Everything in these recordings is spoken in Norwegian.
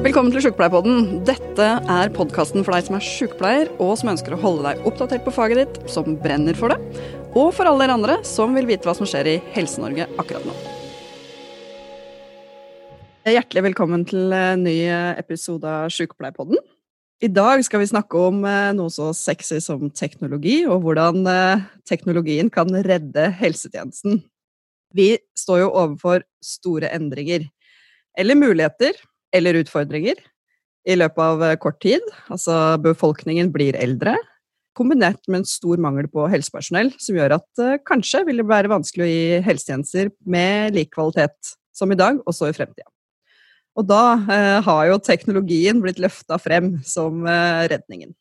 Velkommen til Sjukepleierpodden. Dette er podkasten for deg som er sjukepleier, og som ønsker å holde deg oppdatert på faget ditt, som brenner for det, og for alle dere andre som vil vite hva som skjer i Helse-Norge akkurat nå. Hjertelig velkommen til en ny episode av Sjukepleierpodden. I dag skal vi snakke om eh, noe så sexy som teknologi, og hvordan eh, teknologien kan redde helsetjenesten. Vi står jo overfor store endringer. Eller muligheter. Eller utfordringer. I løpet av eh, kort tid. Altså, befolkningen blir eldre. Kombinert med en stor mangel på helsepersonell, som gjør at uh, kanskje vil det være vanskelig å gi helsetjenester med lik kvalitet som i dag, også i fremtida. Og da uh, har jo teknologien blitt løfta frem som uh, redningen.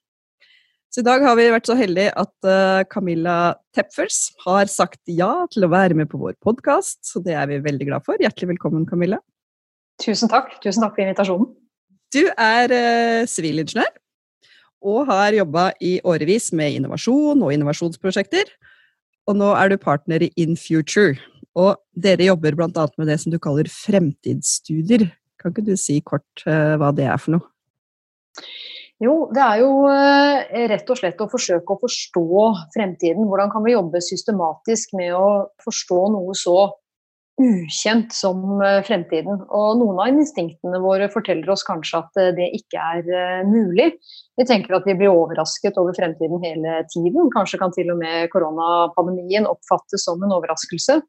Så i dag har vi vært så heldige at Camilla Tepfers har sagt ja til å være med på vår podkast, så det er vi veldig glad for. Hjertelig velkommen, Camilla. Tusen takk. Tusen takk for invitasjonen. Du er sivilingeniør og har jobba i årevis med innovasjon og innovasjonsprosjekter. Og nå er du partner i InFuture. Og dere jobber bl.a. med det som du kaller fremtidsstudier. Kan ikke du si kort eh, hva det er for noe? Jo, det er jo uh, rett og slett å forsøke å forstå fremtiden. Hvordan kan vi jobbe systematisk med å forstå noe så ukjent som eh, fremtiden. Og noen av instinktene våre forteller oss kanskje at eh, det ikke er eh, mulig. Vi tenker at vi blir overrasket over fremtiden hele tiden. Kanskje kan til og med koronapandemien oppfattes som en overraskelse.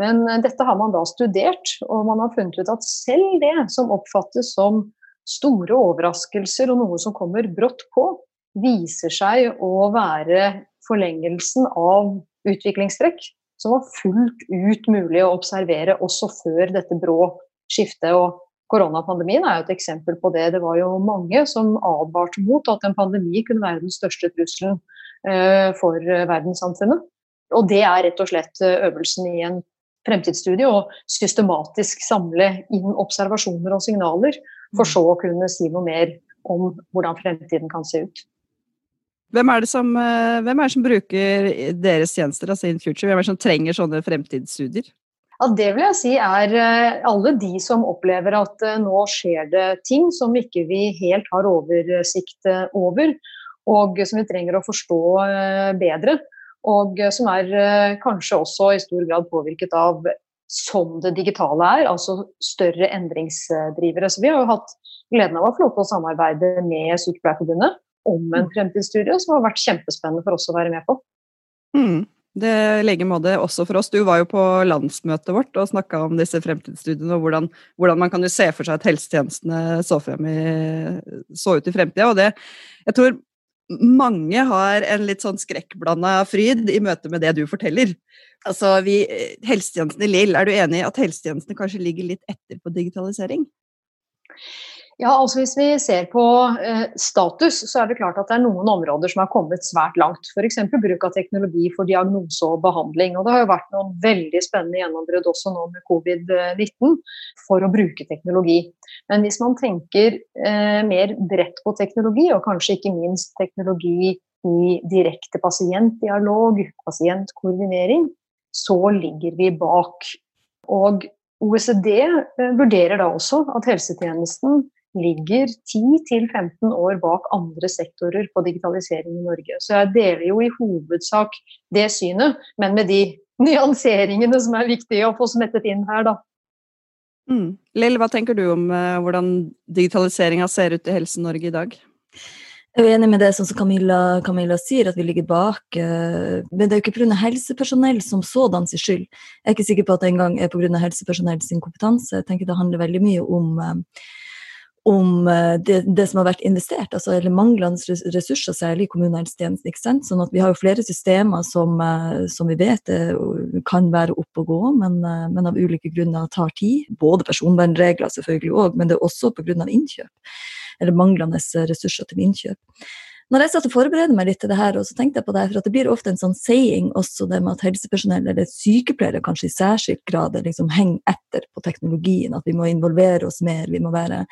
Men dette har man da studert, og man har funnet ut at selv det som oppfattes som store overraskelser og noe som kommer brått på, viser seg å være forlengelsen av utviklingstrekk som var fullt ut mulig å observere også før dette brå skiftet. og Koronapandemien er jo et eksempel på det. Det var jo mange som advarte mot at en pandemi kunne være den største trusselen eh, for verdenssamfunnet. Og det er rett og slett eh, øvelsen i en fremtidsstudie å systematisk samle inn observasjoner og signaler, for mm. så å kunne si noe mer om hvordan fremtiden kan se ut. Hvem er, som, eh, hvem er, det som, bruker deres tjenester, altså InFuture? Hvem er det som trenger sånne fremtidsstudier? Ja, det vil jeg si er eh, alle de som opplever at eh, nå skjer det ting som ikke vi helt har oversikt over, og som vi trenger å forstå bedre. Og som er kanskje også i stor grad påvirket av som det digitale er, altså større endringsdrivere. Så vi har jo hatt gleden av å få lov til å samarbeide med Sykepleierforbundet om en mm. fremtidsstudie som har vært kjempespennende for oss å være med på. Mm. Det legger måte også for oss. Du var jo på landsmøtet vårt og snakka om disse fremtidsstudiene og hvordan, hvordan, man kan jo se for seg at helsetjenestene så, i, så ut i fremtida. Og det, jeg tror mange har en litt sånn skrekkblanda fryd i møte med det du forteller. Altså, vi, Helsetjenesten i Lill, er du enig i at helsetjenestene kanskje ligger litt etter på digitalisering? Ja, altså Hvis vi ser på eh, status, så er det klart at det er noen områder som har kommet svært langt. F.eks. bruk av teknologi for diagnose og behandling. Og Det har jo vært noen veldig spennende gjennombrudd også nå med covid-19 for å bruke teknologi. Men hvis man tenker eh, mer bredt på teknologi, og kanskje ikke minst teknologi i direkte pasientdialog, pasientkoordinering, så ligger vi bak. Og OECD eh, vurderer da også at helsetjenesten ligger 10-15 år bak andre sektorer på digitalisering i Norge. Så jeg deler jo i hovedsak det synet, men med de nyanseringene som er viktige å få smettet inn her, da. Mm. Lill, hva tenker du om uh, hvordan digitaliseringa ser ut i Helse-Norge i dag? Jeg er enig med det som Camilla, Camilla, sier, at vi ligger bak. Uh, men det er jo ikke pga. helsepersonell som sådan sin skyld. Jeg er ikke sikker på at det engang er pga. helsepersonell sin kompetanse. Jeg tenker Det handler veldig mye om uh, om eh, det, det, som har vært investert, altså, eller manglende ressurser, særlig i kommunehelsetjenesten. ikke sant? Sånn at Vi har jo flere systemer som, eh, som vi vet eh, kan være oppe og gå, men, men, av ulike grunner tar tid. Både personvernregler selvfølgelig òg, men det er også pga. innkjøp. Eller manglende ressurser til innkjøp når jeg satt og forberedte meg litt til det her, og så tenkte jeg på det, for at det blir ofte en sånn saying også det med at helsepersonell, eller sykepleiere kanskje i særskilt grad, liksom henger etter på teknologien, at vi må involvere oss mer, vi må være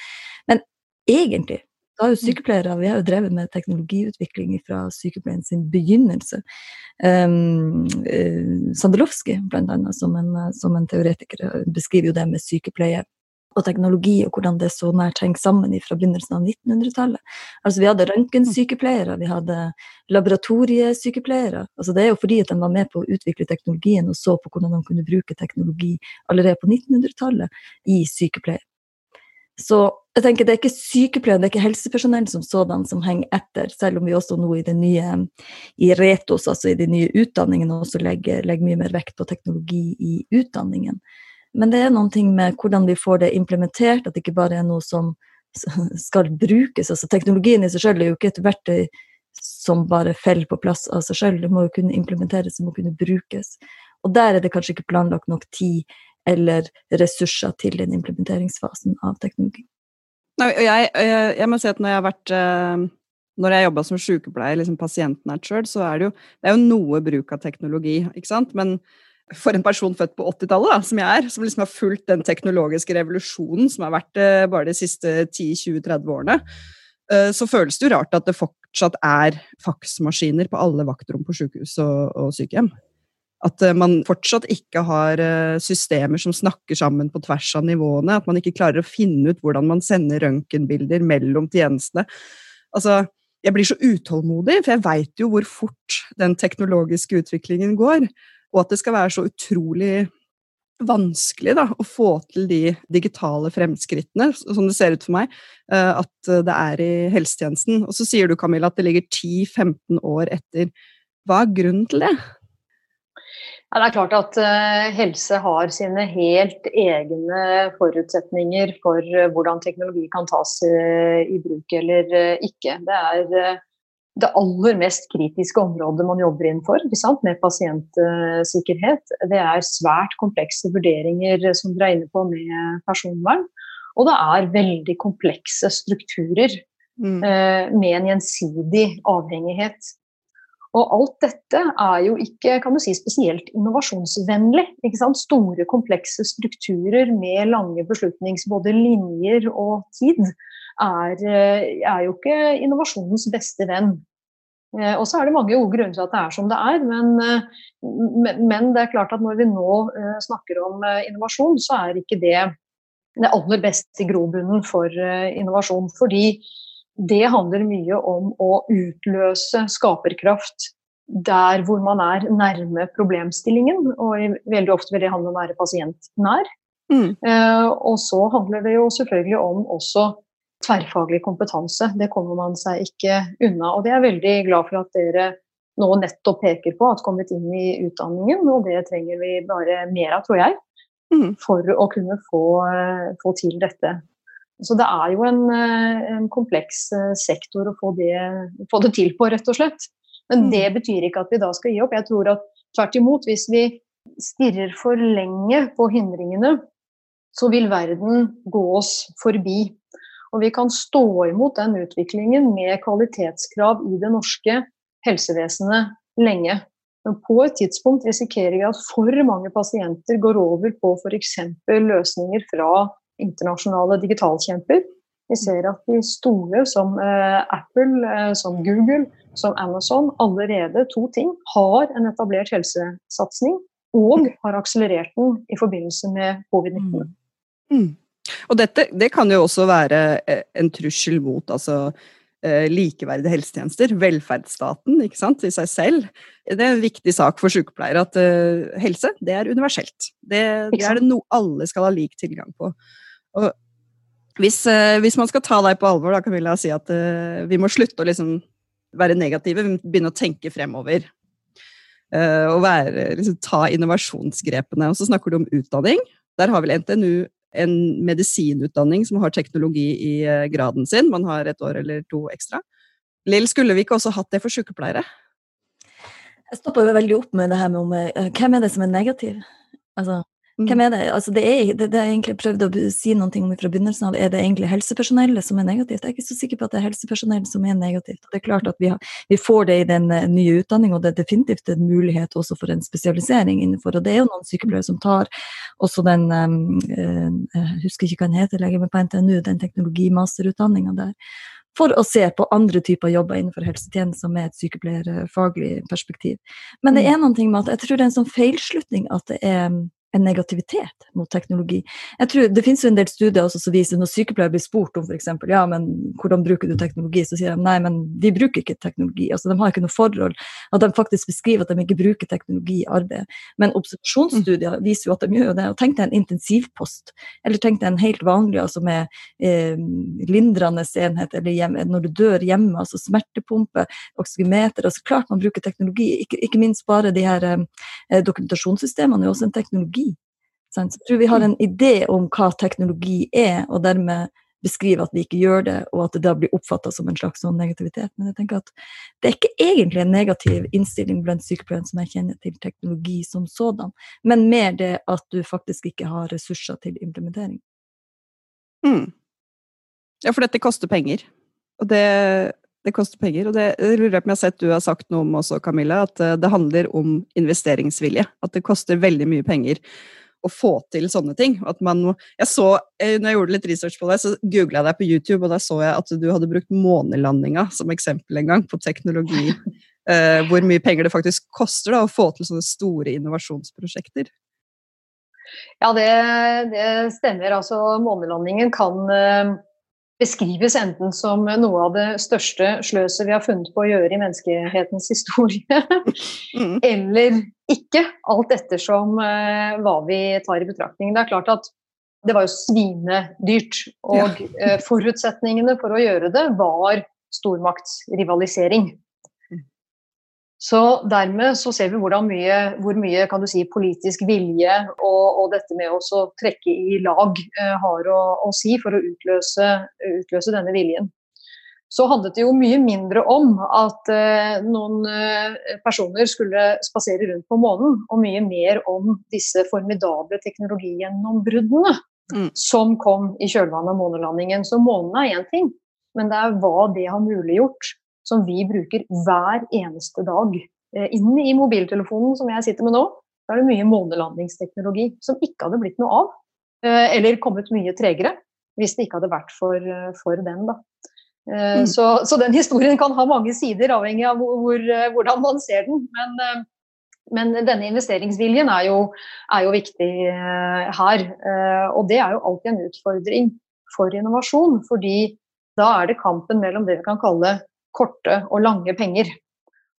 Men egentlig da er jo sykepleiere, Vi har jo drevet med teknologiutvikling fra sykepleien sin begynnelse. Um, uh, Sandelowski, blant annet, som en, som en teoretiker, beskriver jo det med sykepleie og teknologi, og hvordan det så nært henger sammen fra begynnelsen av 1900-tallet. Altså, vi hadde røntgensykepleiere, vi hadde laboratoriesykepleiere. Altså, det er jo fordi at de var med på å utvikle teknologien og så på hvordan de kunne bruke teknologi allerede på 1900-tallet i sykepleie. Så jeg tenker det er ikke sykepleiere, det er ikke helsepersonell som sådan som henger etter, selv om vi også nå i det nye i Retos, altså i de nye utdanningene, også legger, legger mye mer vekt på teknologi i utdanningen. Men det er noen ting med hvordan vi får det implementert, at det ikke bare er noe som skal brukes. Altså Teknologien i seg selv er jo ikke et verktøy som bare faller på plass av seg selv. Det må jo kunne implementeres, det må kunne brukes. Og der er det kanskje ikke planlagt nok tid eller ressurser til den implementeringsfasen av teknologi. Nei, jeg, jeg, jeg, må si at når jeg har vært eh, når jeg jobba som sykepleier, liksom pasientnært sjøl, så er det jo det er jo noe bruk av teknologi, ikke sant. Men for en person født på 80-tallet, som jeg er, som liksom har fulgt den teknologiske revolusjonen som har vært eh, bare de siste 10-20-30 årene, eh, så føles det jo rart at det fortsatt er faksmaskiner på alle vaktrom på sykehus og, og sykehjem. At eh, man fortsatt ikke har systemer som snakker sammen på tvers av nivåene. At man ikke klarer å finne ut hvordan man sender røntgenbilder mellom tjenestene. Altså, jeg blir så utålmodig, for jeg veit jo hvor fort den teknologiske utviklingen går. Og at det skal være så utrolig vanskelig da, å få til de digitale fremskrittene, som det ser ut for meg, eh, at det er i helsetjenesten. Og så sier du, Camilla, at det ligger 10-15 år etter. Hva er grunnen til det? Ja, det er klart at uh, helse har sine helt egne forutsetninger for uh, hvordan teknologi kan tas i bruk eller ikke. Det er det aller mest kritiske området man jobber innenfor, med pasientsikkerhet. Det er svært komplekse vurderinger som dere er inne på med personvern. Og det er veldig komplekse strukturer mm. eh, med en gjensidig avhengighet. Og alt dette er jo ikke kan du si, spesielt innovasjonsvennlig. Store, komplekse strukturer med lange beslutnings... Både linjer og tid er, eh, er jo ikke innovasjonens beste venn. Eh, og så er det mange gode grunner til at det er som det er, men, eh, men, det er klart at når vi nå eh, snakker om innovasjon, så er ikke det det aller beste grobunnen for innovasjon. Fordi det handler mye om å utløse skaperkraft der hvor man er nærme problemstillingen. Og veldig ofte vil det handle om å være pasientnær. Mm. og så handler det jo selvfølgelig om også tverrfaglig kompetanse. Det kommer man seg ikke unna. Og det er jeg veldig glad for at dere nå nettopp peker på at kommet inn i utdanningen. Og det trenger vi bare mer av, tror jeg, mm. for å kunne få, få, til dette. Så det er jo en, en kompleks eh, sektor å få det, få det, til på, rett og slett. Men mm. det betyr ikke at vi da skal gi opp. Jeg tror at tvert imot, hvis vi stirrer for lenge på hindringene, så vil verden gå oss forbi. Og vi kan stå imot den utviklingen med kvalitetskrav i det norske helsevesenet lenge. Men på et tidspunkt risikerer vi at for mange pasienter går over på f.eks. løsninger fra internasjonale digitalkjemper. Vi ser at de store som eh, Apple, eh, som Google, som Amazon, allerede to ting har en etablert helsesatsing og har akselerert den i forbindelse med covid-19. Mm. Og dette det kan jo også være eh, en trussel mot altså, eh, likeverdige helsetjenester. Velferdsstaten ikke sant, i seg selv. Det er en viktig sak for sykepleiere at uh, helse det er universelt. Det, det er det noe alle skal ha lik tilgang på. Og hvis, uh, hvis, man skal ta deg på alvor, da kan Camilla, si at uh, vi må slutte å liksom være negative, vi må begynne å tenke fremover. og være, liksom, ta innovasjonsgrepene. Og så snakker du om utdanning. Der har vel NTNU en medisinutdanning som har teknologi i eh, graden sin. Man har et år eller to ekstra. Lill, skulle vi ikke også hatt det for sykepleiere? Jeg stopper jo veldig opp med det her med om, uh, hvem er det som er negativ? Altså, hvem er det? Altså, det, er, det, det jeg egentlig prøvd å si noe om fra begynnelsen av, er det egentlig helsepersonellet som er negativt? Jeg er ikke så sikker på at det er helsepersonell som er negativt. Det er klart at vi, har, vi får det i den uh, nye utdanningen, og det er definitivt en mulighet også for en spesialisering innenfor. Og det er jo noen sykepleiere som tar også den um, uh, Jeg husker ikke hva den heter, legger meg på NTNU, den teknologimasterutdanninga der for å se på andre typer jobber innenfor helsetjenester med et sykepleierfaglig perspektiv. Men det mm. er noe med at jeg tror det er en sånn feilslutning at det er en negativitet mot teknologi. Jeg tror Det finnes jo en del studier også som viser når sykepleiere blir spurt om f.eks. ja, men hvordan bruker du teknologi, så sier de nei, men vi bruker ikke teknologi. altså De har ikke noe forhold. At de faktisk beskriver at de ikke bruker teknologi i arbeidet. Men observasjonsstudier viser jo at de gjør det. og Tenk deg en intensivpost, eller tenk deg en helt vanlig altså med eh, lindrende enhet eller hjemme, når du dør hjemme, altså smertepumpe, oksygemeter. altså Klart man bruker teknologi, ikke, ikke minst bare de her eh, dokumentasjonssystemene er også en teknologi. Så jeg tror vi har en idé om hva teknologi er, og dermed beskriver at vi ikke gjør det, og at det da blir oppfatta som en slags sånn negativitet. Men jeg tenker at det er ikke egentlig en negativ innstilling blant sykepleierne som jeg kjenner til teknologi som sådan, men mer det at du faktisk ikke har ressurser til implementering. Mm. Ja, for dette koster penger. Og det, det koster penger. Og det lurer jeg på om jeg har sett du har sagt noe om også, Camilla, at eh, det handler om investeringsvilje. At det koster veldig mye penger å få til sånne ting. At man, jeg så, eh, når jeg gjorde litt research på det, så googla jeg deg på YouTube, og da så jeg at du hadde brukt månelandinga som eksempel en gang på teknologi. eh, hvor mye penger det faktisk koster da, å få til sånne store innovasjonsprosjekter. Ja, det, det stemmer. Altså, månelandingen kan eh, beskrives enten som noe av det største sløset vi har funnet på å gjøre i menneskehetens historie, mm. eller ikke. Alt ettersom uh, hva vi tar i betraktning. Det er klart at det var jo svinedyrt, og ja. uh, forutsetningene for å gjøre det var stormaktsrivalisering. Så dermed så ser vi mye, hvor mye kan du si, politisk vilje og, og dette med å trekke i lag eh, har å, å, si for å utløse, utløse, denne viljen. Så handlet det jo mye mindre om at eh, noen eh, personer skulle spasere rundt på månen, og mye mer om disse formidable teknologigjennombruddene mm. som kom i kjølvannet av månelandingen. Så månen er én ting, men det er hva det har muliggjort som vi bruker hver eneste dag. Eh, inn i mobiltelefonen som jeg sitter med nå, da er det mye månelandingsteknologi som ikke hadde blitt noe av. Eh, eller kommet mye tregere, hvis det ikke hadde vært for, eh, for den. da. Mm. Så, så, den historien kan ha mange sider, avhengig av hvor, hvordan man ser den. Men, men denne investeringsviljen er jo, er jo, viktig her. Og det er jo alltid en utfordring for innovasjon. Fordi da er det kampen mellom det vi kan kalle korte og lange penger.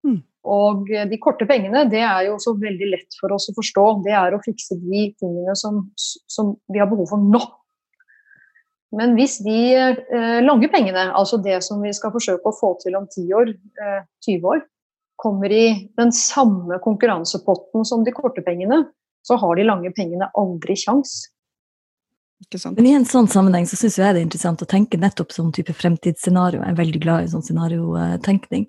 Mm. Og de korte pengene, det er jo så veldig lett for oss å forstå. Det er å fikse de tingene som, som vi har behov for nå. Men hvis de eh, lange pengene, altså det som vi skal forsøke å få til om 10 år, eh, 20 år, kommer i den samme konkurransepotten som de korte pengene, så har de lange pengene aldri kjangs. Men i en sånn sammenheng så syns jeg det er interessant å tenke nettopp sånn type fremtidsscenario. Jeg er veldig glad i sånn scenariotenkning.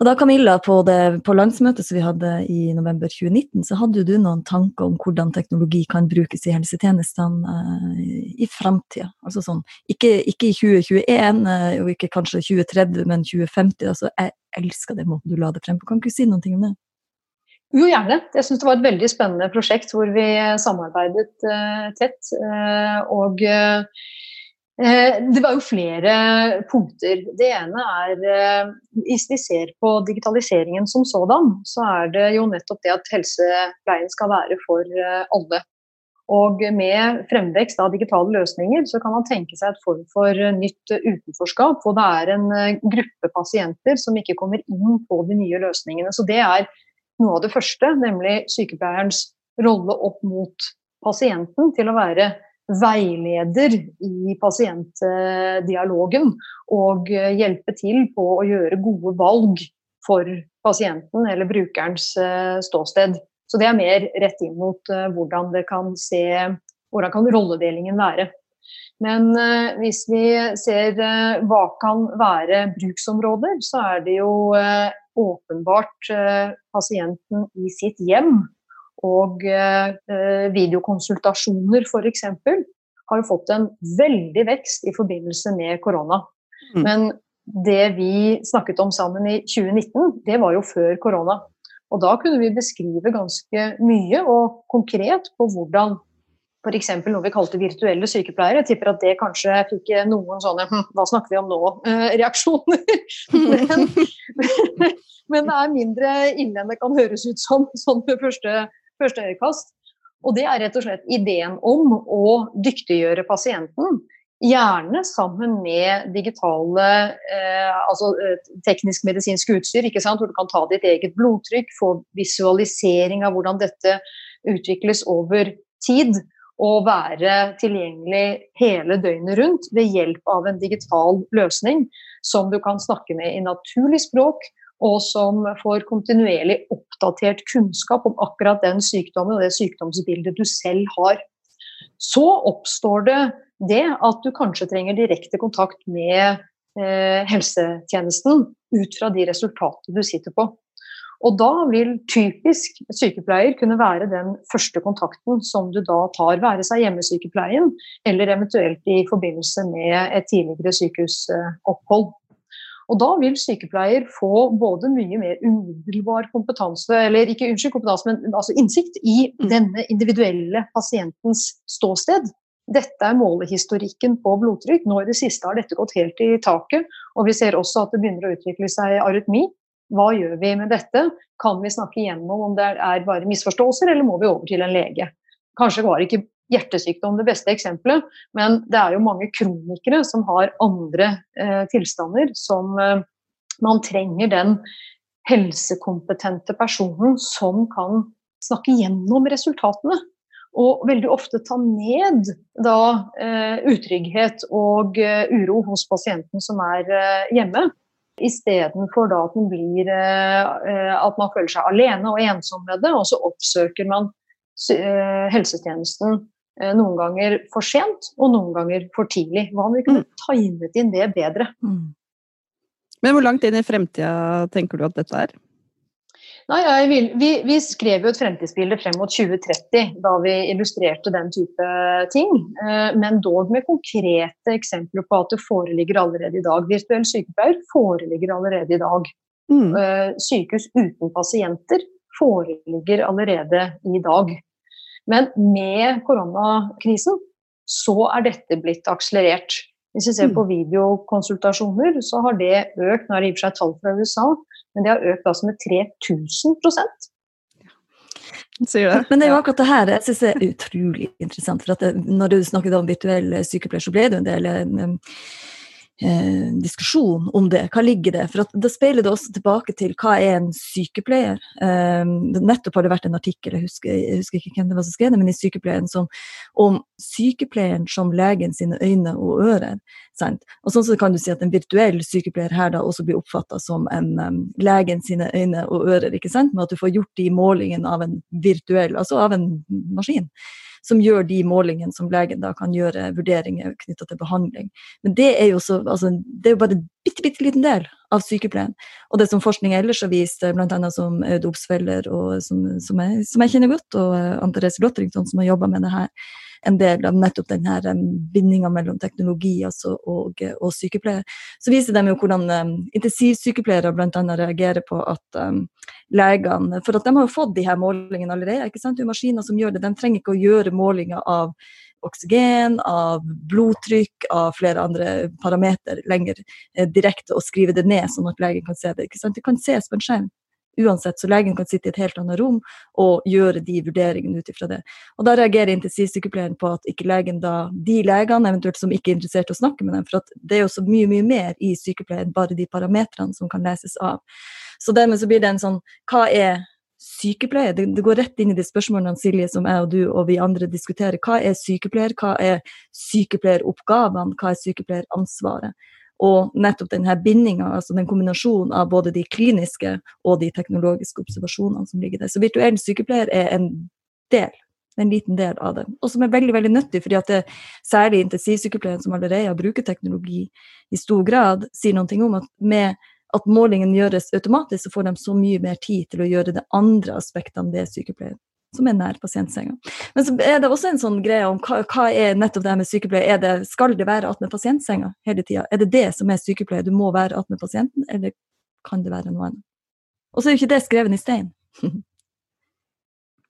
Og da Camilla, på, det, på landsmøtet som vi hadde i november 2019, så hadde du noen tanker om hvordan teknologi kan brukes i helsetjenestene uh, i framtida. Altså sånn, ikke, ikke, i 2021 uh, eh, og ikke kanskje 2030, men 2050. Altså, jeg elsker det måten du la det frem på. Kan ikke du si noen ting om det? Jo, gjerne. Jeg syns det var et veldig spennende prosjekt hvor vi samarbeidet uh, tett. Uh, og uh, det var jo flere punkter. Det ene er Hvis vi ser på digitaliseringen som sådan, så er det jo nettopp det at helsepleien skal være for alle. Og med fremvekst av digitale løsninger så kan man tenke seg et form for nytt utenforskap. Hvor det er en gruppe pasienter som ikke kommer inn på de nye løsningene. Så det er noe av det første, nemlig sykepleierens rolle opp mot pasienten til å være veileder i pasientdialogen og hjelpe til på å gjøre gode valg for pasienten eller brukerens eh, ståsted. Så det er mer rett inn mot eh, hvordan det kan se hvordan kan rolledelingen være. Men eh, hvis vi ser hva kan være bruksområder, så er det jo åpenbart eh, pasienten i sitt hjem. Og eh, videokonsultasjoner f.eks. har jo fått en veldig vekst i forbindelse med korona. Mm. Men det vi snakket om sammen i 2019, det var jo før korona. Og da kunne vi beskrive ganske mye og konkret på hvordan f.eks. noe vi kalte virtuelle sykepleiere. Jeg tipper at det kanskje fikk noen sånne hm, 'hva snakker vi om nå?'-reaksjoner. Eh, men, men, det er mindre ille enn det kan høres ut som sånn ved første, første øyekast. Og det er rett og slett ideen om å dyktiggjøre pasienten. Gjerne sammen med digitale, eh, altså eh, teknisk-medisinsk utstyr, ikke sant? hvor du kan ta ditt eget blodtrykk, få visualisering av hvordan dette utvikles over tid, og være tilgjengelig hele døgnet rundt ved hjelp av en digital løsning som du kan snakke med i naturlig språk, og som får kontinuerlig oppdatert kunnskap om akkurat den sykdommen og det sykdomsbildet du selv har. Så oppstår det det at du kanskje trenger direkte kontakt med eh, helsetjenesten ut fra de resultatene du sitter på. Og da vil typisk sykepleier kunne være den første kontakten som du da tar, være seg hjemmesykepleien eller eventuelt i forbindelse med et tidligere sykehusopphold. Og da vil sykepleier få både mye mer umiddelbar kompetanse, eller ikke unnskyld, kompetanse, men altså innsikt i mm. denne individuelle pasientens ståsted. Dette er målehistorikken på blodtrykk. Nå i det siste har dette gått helt i taket. Og vi ser også at det begynner å utvikle seg arytmi. Hva gjør vi med dette? Kan vi snakke igjennom om det er bare misforståelser, eller må vi over til en lege? Kanskje var ikke hjertesykdom det beste eksempelet, men det er jo mange kronikere som har andre eh, tilstander som eh, man trenger den helsekompetente personen som kan snakke gjennom resultatene. Og veldig ofte ta ned da eh, utrygghet og uh, uro hos pasienten som er uh, hjemme. Istedenfor at, blir, uh, at man føler seg alene og ensom med det, og så oppsøker man helsetjenesten Eh, noen ganger for sent, og noen ganger for tidlig. Hva om vi kunne mm. timet inn det bedre? Mm. Men hvor langt inn i fremtida tenker du at dette er? Nei, vil, vi, vi, skrev jo et fremtidsbilde frem mot 2030 da vi illustrerte den type ting. Eh, men dog med konkrete eksempler på at det foreligger allerede i dag. Virtuell sykepleier foreligger allerede i dag. Mm. Eh, sykehus uten pasienter foreligger allerede i dag. Men med koronakrisen så er dette blitt akselerert. Hvis vi ser mm. på videokonsultasjoner, så har det økt nå er det i og for seg tall fra USA, men det har økt altså med 3000 Sier det. Men det er jo akkurat det her jeg synes er utrolig interessant. for at Når du snakket om virtuell sykepleier, så ble det en del eh, diskusjon om det. Hva ligger det? For Da speiler det også tilbake til hva er en sykepleier. Eh, nettopp har det vært en artikkel, jeg husker, jeg husker ikke hvem det var som skrev det, men i Sykepleien som, om sykepleieren som legen sine øyne og ører. Sant? Og sånn så kan du si at En virtuell sykepleier her da også blir oppfatta som en um, legen sine øyne og ører. ikke sant? Med at du får gjort de målingene av en virtuell, altså av en maskin som gjør de målingene som legen da kan gjøre vurderinger knytta til behandling. Men det er jo, så, altså, det er bare en bitte, bitte liten del av sykepleien. Og det som forskning ellers har vist, bl.a. som Aud Obsfeller, og som, som, jeg, som, jeg, kjenner godt, og Anne Therese Lotterington, som har jobba med det her, en del av nettopp denne bindinga mellom teknologi altså, og, og, sykepleier. Så viser de jo hvordan um, intensivsykepleiere bl.a. reagerer på at um, legene For at de har jo fått de her målingene allerede. ikke sant? Det er maskiner som gjør det. De trenger ikke å gjøre målinger av oksygen, av blodtrykk, av flere andre parametere lenger eh, direkte og skrive det ned, sånn at legen kan se det. ikke sant? Det kan ses på en skjerm uansett, så legen kan sitte i et helt annet rom og gjøre de vurderingene ut ifra det. Og Da reagerer intensivsykepleieren på at ikke legen da, de legene eventuelt som ikke er interessert i å snakke med dem, for at det er jo så mye mye mer i sykepleien, bare de parametrene som kan leses av. Så dermed så blir det en sånn Hva er sykepleier? Det, det, går rett inn i de spørsmålene Silje, som jeg og du og vi andre diskuterer. Hva er sykepleier? Hva er sykepleieroppgavene? Hva er sykepleieransvaret? Og nettopp denne bindinga, altså den kombinasjonen av både de kliniske og de teknologiske observasjonene som ligger der. Så virtuell sykepleier er en del, en liten del av det. Og som er veldig veldig nyttig, fordi at det, særlig intensivsykepleieren som allerede bruker teknologi i stor grad, sier noe om at med at målingen gjøres automatisk, så får de så mye mer tid til å gjøre det andre aspektene ved sykepleier som er nær pasientsenga. Men så er det også en sånn greie om hva, hva er nettopp det med sykepleier. Det, skal det være attmed pasientsenga hele tida? Er det det som er sykepleier? Du må være attmed pasienten, eller kan det være noe annet? Og så er jo ikke det skrevet i stein.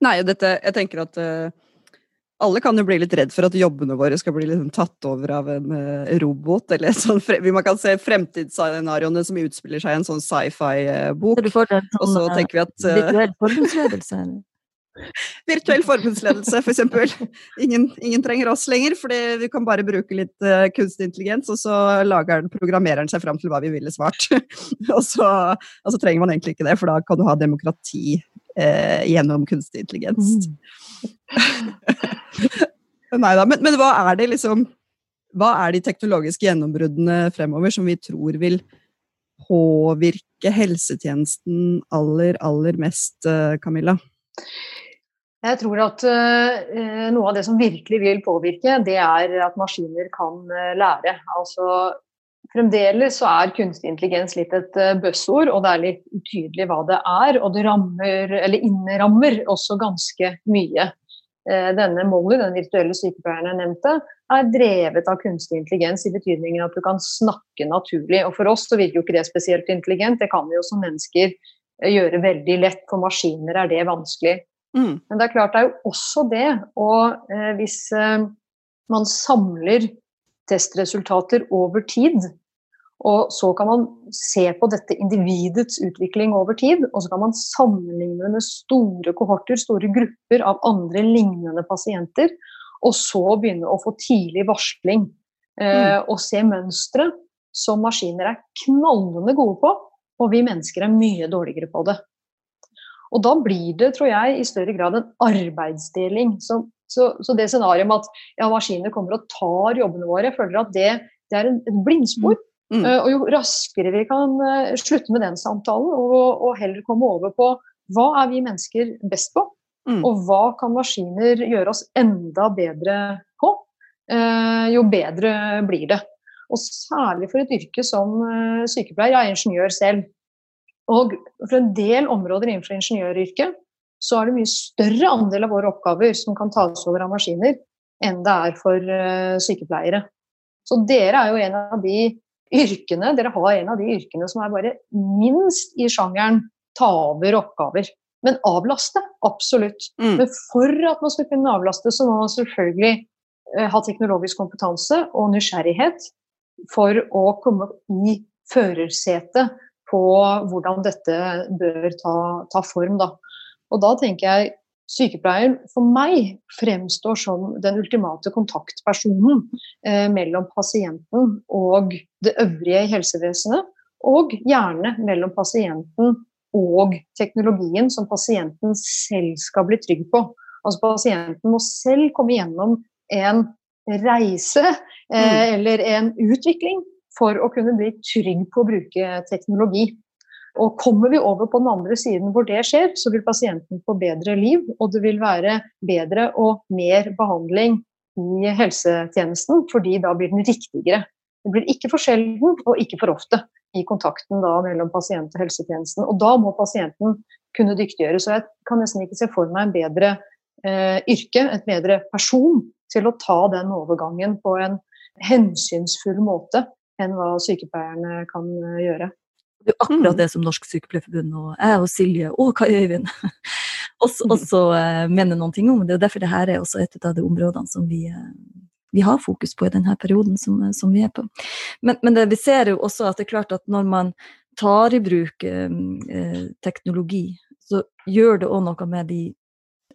Nei, dette, jeg tenker at uh, alle kan jo bli litt redd for at jobbene våre skal bli liksom tatt over av en uh, robot. eller sånn, Man kan se fremtidsscenarioene som utspiller seg i en sånn sci-fi-bok. Uh, og så tenker vi at Virtuell forbundsledelse, f.eks. For ingen, ingen trenger oss lenger, fordi vi kan bare bruke litt uh, kunstig intelligens, og så lager den, programmerer den seg fram til hva vi ville svart. og, så, og, så, trenger man egentlig ikke det, for da kan du ha demokrati uh, gjennom kunstig intelligens. Mm. Nei da, men, men, hva er det liksom Hva er de teknologiske gjennombruddene fremover som vi tror vil påvirke helsetjenesten aller, aller mest, uh, Camilla? Jeg tror at uh, noe av det som virkelig vil påvirke, det er at maskiner kan uh, lære. Altså, fremdeles så er kunstig intelligens litt et uh, buzzord, og det er litt utydelig hva det er. Og det rammer, eller innrammer også ganske mye. Denne Molly, den virtuelle sykepleieren jeg nevnte, er drevet av kunstig intelligens i betydningen at du kan snakke naturlig. Og for oss så virker jo ikke det spesielt intelligent, det kan vi jo som mennesker gjøre veldig lett. For maskiner er det vanskelig. Mm. Men det er klart det er jo også det, og eh, hvis eh, man samler testresultater over tid, og så kan man se på dette individets utvikling over tid, og så kan man sammenligne med store kohorter, store grupper av andre lignende pasienter, og så begynne å få tidlig varsling eh, mm. og se mønstre som maskiner er knallende gode på, og vi mennesker er mye dårligere på det. Og da blir det, tror jeg, i større grad en arbeidsdeling. Så, så, så det scenarioet med at ja, maskinene kommer og tar jobbene våre, jeg føler at det, det er en, et blindspor. Mm. Uh, og jo raskere vi kan uh, slutte med den samtalen, og, og, heller komme over på hva er vi mennesker best på, mm. og hva kan maskiner gjøre oss enda bedre på, uh, jo bedre blir det. Og særlig for et yrke som sykepleier. Jeg er ingeniør selv. Og for en del områder innenfor ingeniøryrket så er det mye større andel av våre oppgaver som kan tas over av maskiner, enn det er for uh, sykepleiere. Så dere er jo en av de yrkene dere har en av de yrkene som er bare minst i sjangeren ta over oppgaver. Men avlaste, absolutt. Mm. Men for at man skal kunne avlaste, så må man selvfølgelig uh, ha teknologisk kompetanse og nysgjerrighet for å komme i førersetet på hvordan dette bør ta, ta form. Da. Og da tenker jeg sykepleieren for meg fremstår som den ultimate kontaktpersonen eh, mellom pasienten og det øvrige helsevesenet, og gjerne mellom pasienten og teknologien som pasienten selv skal bli trygg på. Altså Pasienten må selv komme gjennom en reise eh, mm. eller en utvikling for å kunne bli trygg på å bruke teknologi. Og Kommer vi over på den andre siden hvor det skjer, så vil pasienten få bedre liv, og det vil være bedre og mer behandling i helsetjenesten, fordi da blir den riktigere. Det blir ikke for sjelden og ikke for ofte i kontakten da mellom pasient og helsetjenesten. Og da må pasienten kunne dyktiggjøres. Så jeg kan nesten ikke se for meg en bedre eh, yrke, et bedre person, til å ta den overgangen på en hensynsfull måte enn hva sykepleierne kan eh, gjøre. Det er akkurat mm. det som Norsk Sykepleierforbund og jeg og Silje og Kai Øyvind også, mm. også uh, mener noen ting om. Det er derfor dette er også et av de områdene som vi, uh, vi har fokus på i denne perioden som, som vi er på. Men, men det, vi ser jo også at det er klart at når man tar i bruk eh, teknologi, så gjør det òg noe med de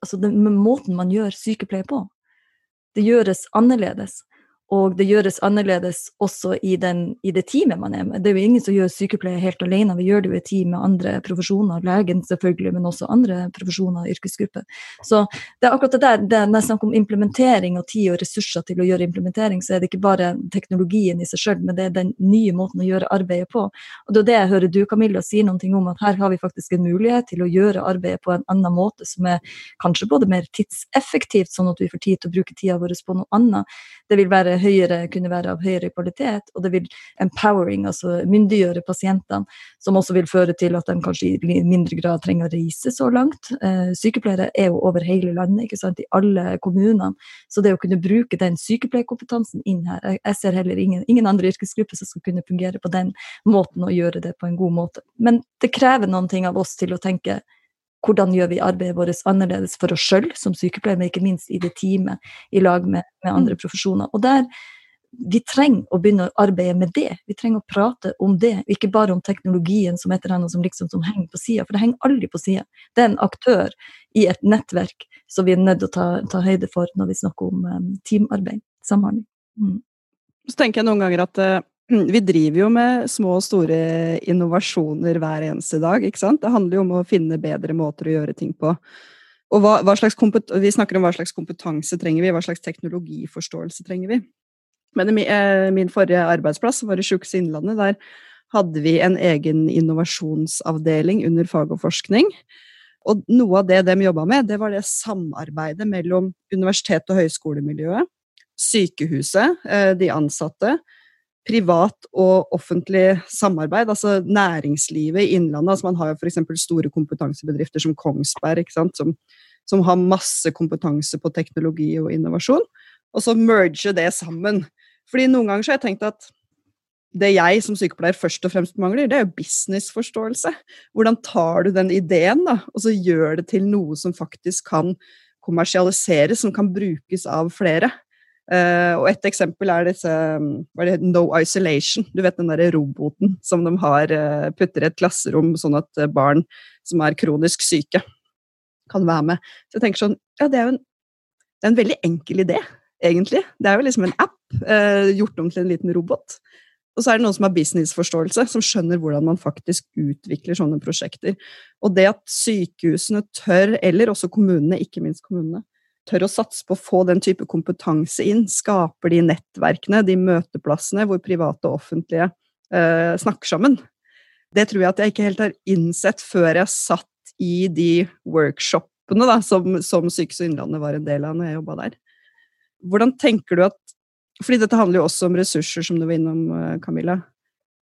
Altså den, måten man gjør sykepleie på. Det gjøres annerledes. Og det gjøres annerledes også i, den, i, det teamet man er med. Det er jo ingen som gjør sykepleie helt alene, vi gjør det jo i team med andre profesjoner. Legen selvfølgelig, men også andre profesjoner og yrkesgrupper. Så det er akkurat det der. Det er når snakk om implementering og tid og ressurser til å gjøre implementering, så er det ikke bare teknologien i seg sjøl, men det er den nye måten å gjøre arbeidet på. Og det er det jeg hører du, Camilla, si ting om, at her har vi faktisk en mulighet til å gjøre arbeidet på en annen måte, som er kanskje både mer tidseffektivt, sånn at vi får tid til å bruke tida vår på noe annet. Det vil være høyere, kunne være av høyere kvalitet, og det vil empowering, altså myndiggjøre pasientene, som også vil føre til at de kanskje i mindre grad trenger å reise så langt. Eh, sykepleiere er jo over hele landet, ikke sant, i alle kommunene. Så det å kunne bruke den sykepleierkompetansen inn her Jeg ser heller ingen, ingen andre yrkesgrupper som skal kunne fungere på den måten og gjøre det på en god måte. Men det krever noen ting av oss til å tenke hvordan gjør vi arbeidet vårt annerledes for oss sjøl som sykepleiere, men ikke minst i det teamet i lag med, med andre mm. profesjoner. Og der vi trenger å begynne å arbeide med det. Vi trenger å prate om det, ikke bare om teknologien som et eller annet som liksom som henger på sida, for det henger aldri på sida. Det er en aktør i et nettverk som vi er nødt til å ta, ta høyde for når vi snakker om um, teamarbeid, samhandling. Mm. Så tenker jeg noen ganger at uh, vi driver jo med små og store innovasjoner hver eneste dag, ikke sant? Det handler jo om å finne bedre måter å gjøre ting på. Og hva, hva vi snakker om hva slags kompetanse trenger vi, hva slags teknologiforståelse trenger vi. Men i eh, min forrige arbeidsplass, var i Sjukehuset Innlandet, der hadde vi en egen innovasjonsavdeling under fag og forskning. Og noe av det de jobba med, det var det samarbeidet mellom universitet- og høyskolemiljøet, sykehuset, eh, de ansatte, privat og offentlig samarbeid, altså næringslivet i Innlandet. Altså man har jo f.eks. store kompetansebedrifter som Kongsberg, som, som, har masse kompetanse på teknologi og innovasjon. Og så merge det sammen. Fordi noen ganger så har jeg tenkt at det jeg som sykepleier først og fremst mangler, det er jo businessforståelse. Hvordan tar du den ideen da, og så gjør det til noe som faktisk kan kommersialiseres, som kan brukes av flere. Uh, og et eksempel er disse hva er det, No Isolation. Du vet den derre roboten som de har uh, putter i et klasserom, sånn at uh, barn som er kronisk syke, kan være med. Så jeg tenker sånn Ja, det er jo en, det er en veldig enkel idé egentlig. Det er jo liksom en app uh, gjort om til en liten robot. Og så er det noen som har businessforståelse, som skjønner hvordan man faktisk utvikler sånne prosjekter. Og det at sykehusene tør, eller også kommunene, ikke minst kommunene, tør å satse på å få den type kompetanse inn, skaper de nettverkene, de møteplassene hvor private og offentlige eh, snakker sammen. Det tror jeg at jeg ikke helt har innsett før jeg satt i de workshopene da, som, som Sykehuset Innlandet var en del av når jeg jobba der. Hvordan tenker du at fordi dette handler jo også om ressurser, som du var innom, eh, Camilla.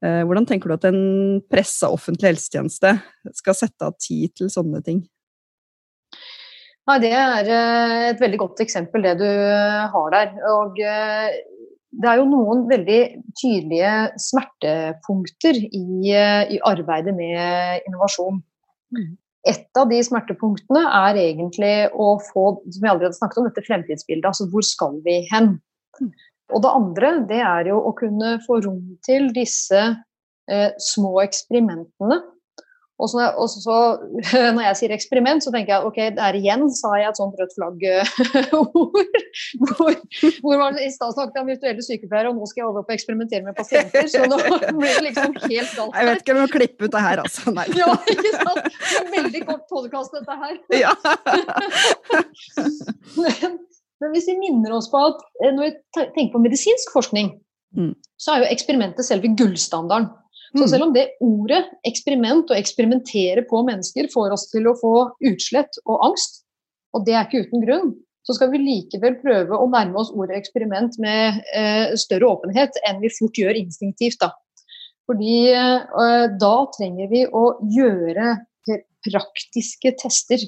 Eh, hvordan tenker du at en pressa offentlig helsetjeneste skal sette av tid til sånne ting? Nei, Det er eh, et veldig godt eksempel, det du har der. Og det er jo noen veldig tydelige smertepunkter i, i arbeidet med innovasjon. Mm. Et av de smertepunktene er egentlig å få som vi allerede snakket om, dette fremtidsbildet. Altså hvor skal vi hen? Mm. Og det andre det er jo å kunne få rom til disse eh, små eksperimentene. Og så, og så, når jeg sier eksperiment, så tenker jeg ok, der igjen sa jeg et sånt rødt flagg-ord. hvor, hvor man i stad snakket om virtuelle sykepleiere, og nå skal jeg over på å eksperimentere med pasienter. Så nå blir det liksom helt galt. Jeg vet ikke om jeg må klippe ut det her, altså. Nei. ja, ikke sant. Det er Veldig kort podkast, dette her. Ja. Men, men hvis vi minner oss på at eh, når vi tenker på medisinsk forskning, mm. så er jo eksperimentet selve gullstandarden. Så mm. selv om det ordet eksperiment og eksperimentere på mennesker får oss til å få utslett og angst, og det er ikke uten grunn, så skal vi likevel prøve å nærme oss ordet eksperiment med eh, større åpenhet enn vi fort gjør instinktivt. Da. Fordi eh, da trenger vi å gjøre praktiske tester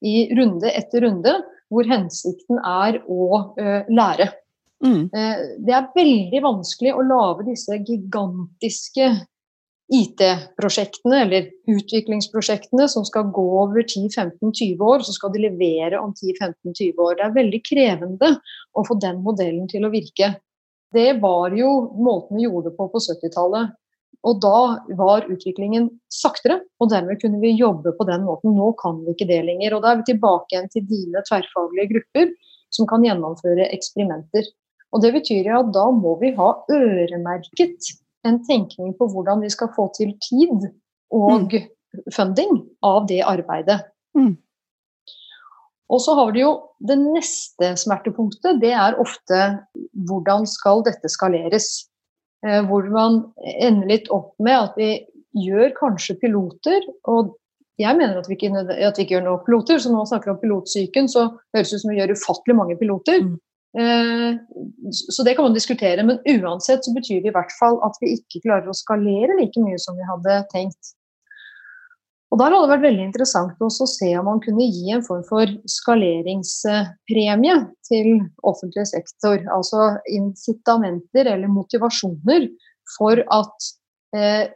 i runde etter runde hvor hensikten er å eh, lære. Mm. Uh, det er veldig vanskelig å lage disse gigantiske IT-prosjektene eller utviklingsprosjektene som skal gå over 10-15-20 år, så skal de levere om 10-15-20 år. Det er veldig krevende å få den modellen til å virke. Det var jo måten vi gjorde det på på 70-tallet. Og da var utviklingen saktere, og dermed kunne vi jobbe på den måten. Nå kan vi ikke det lenger. Og da er vi tilbake igjen til dine tverrfaglige grupper som kan gjennomføre eksperimenter. Og det betyr jo at da må vi ha øremerket en tenkning på hvordan vi skal få til tid og mm. funding av det arbeidet. Mm. Og så har vi jo det neste smertepunktet. Det er ofte hvordan skal dette skaleres. Eh, hvor man ender litt opp med at vi gjør kanskje piloter. Og jeg mener at vi ikke, at vi ikke gjør noen piloter, så nå snakker vi om pilotsyken, så høres det ut som vi gjør ufattelig mange piloter. Mm. Eh, så det kan man diskutere, men uansett så betyr det i hvert fall at vi ikke klarer å skalere like mye som vi hadde tenkt. Og Der hadde det vært veldig interessant å se om man kunne gi en form for skaleringspremie til offentlig sektor. Altså incitamenter eller motivasjoner for at eh,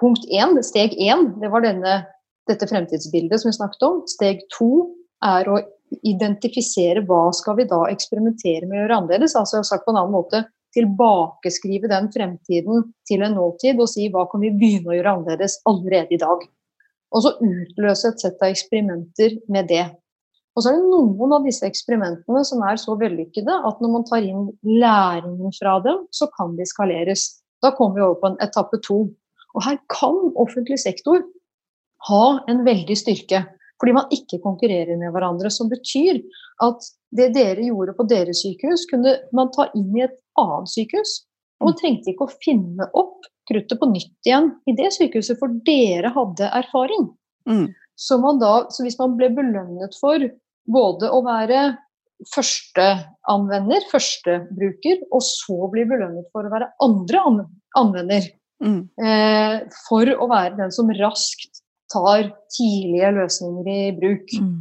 punkt én, steg én, det var denne, dette fremtidsbildet som vi snakket om. Steg to er å identifisere hva skal vi da eksperimentere med å gjøre annerledes. Altså jeg har sagt på en annen måte, tilbakeskrive den fremtiden til en nåtid og si hva kan vi begynne å gjøre annerledes allerede i dag. Og så utløse et sett av eksperimenter med det. Og så er det noen av disse eksperimentene som er så vellykkede at når man tar inn læringen fra dem, så kan de skaleres. Da kommer vi over på en etappe to. Og her kan offentlig sektor ha en veldig styrke. Fordi man ikke konkurrerer med hverandre. Som betyr at det dere gjorde på deres sykehus, kunne man ta inn i et annet sykehus. Og man trengte ikke å finne opp kruttet på nytt igjen i det sykehuset, for dere hadde erfaring. Mm. Så, da, så, hvis man ble belønnet for både å være førsteanvender, førstebruker, og så bli belønnet for å være andre anvender, mm. eh, for å være den som raskt tar tidlige løsninger i bruk, mm.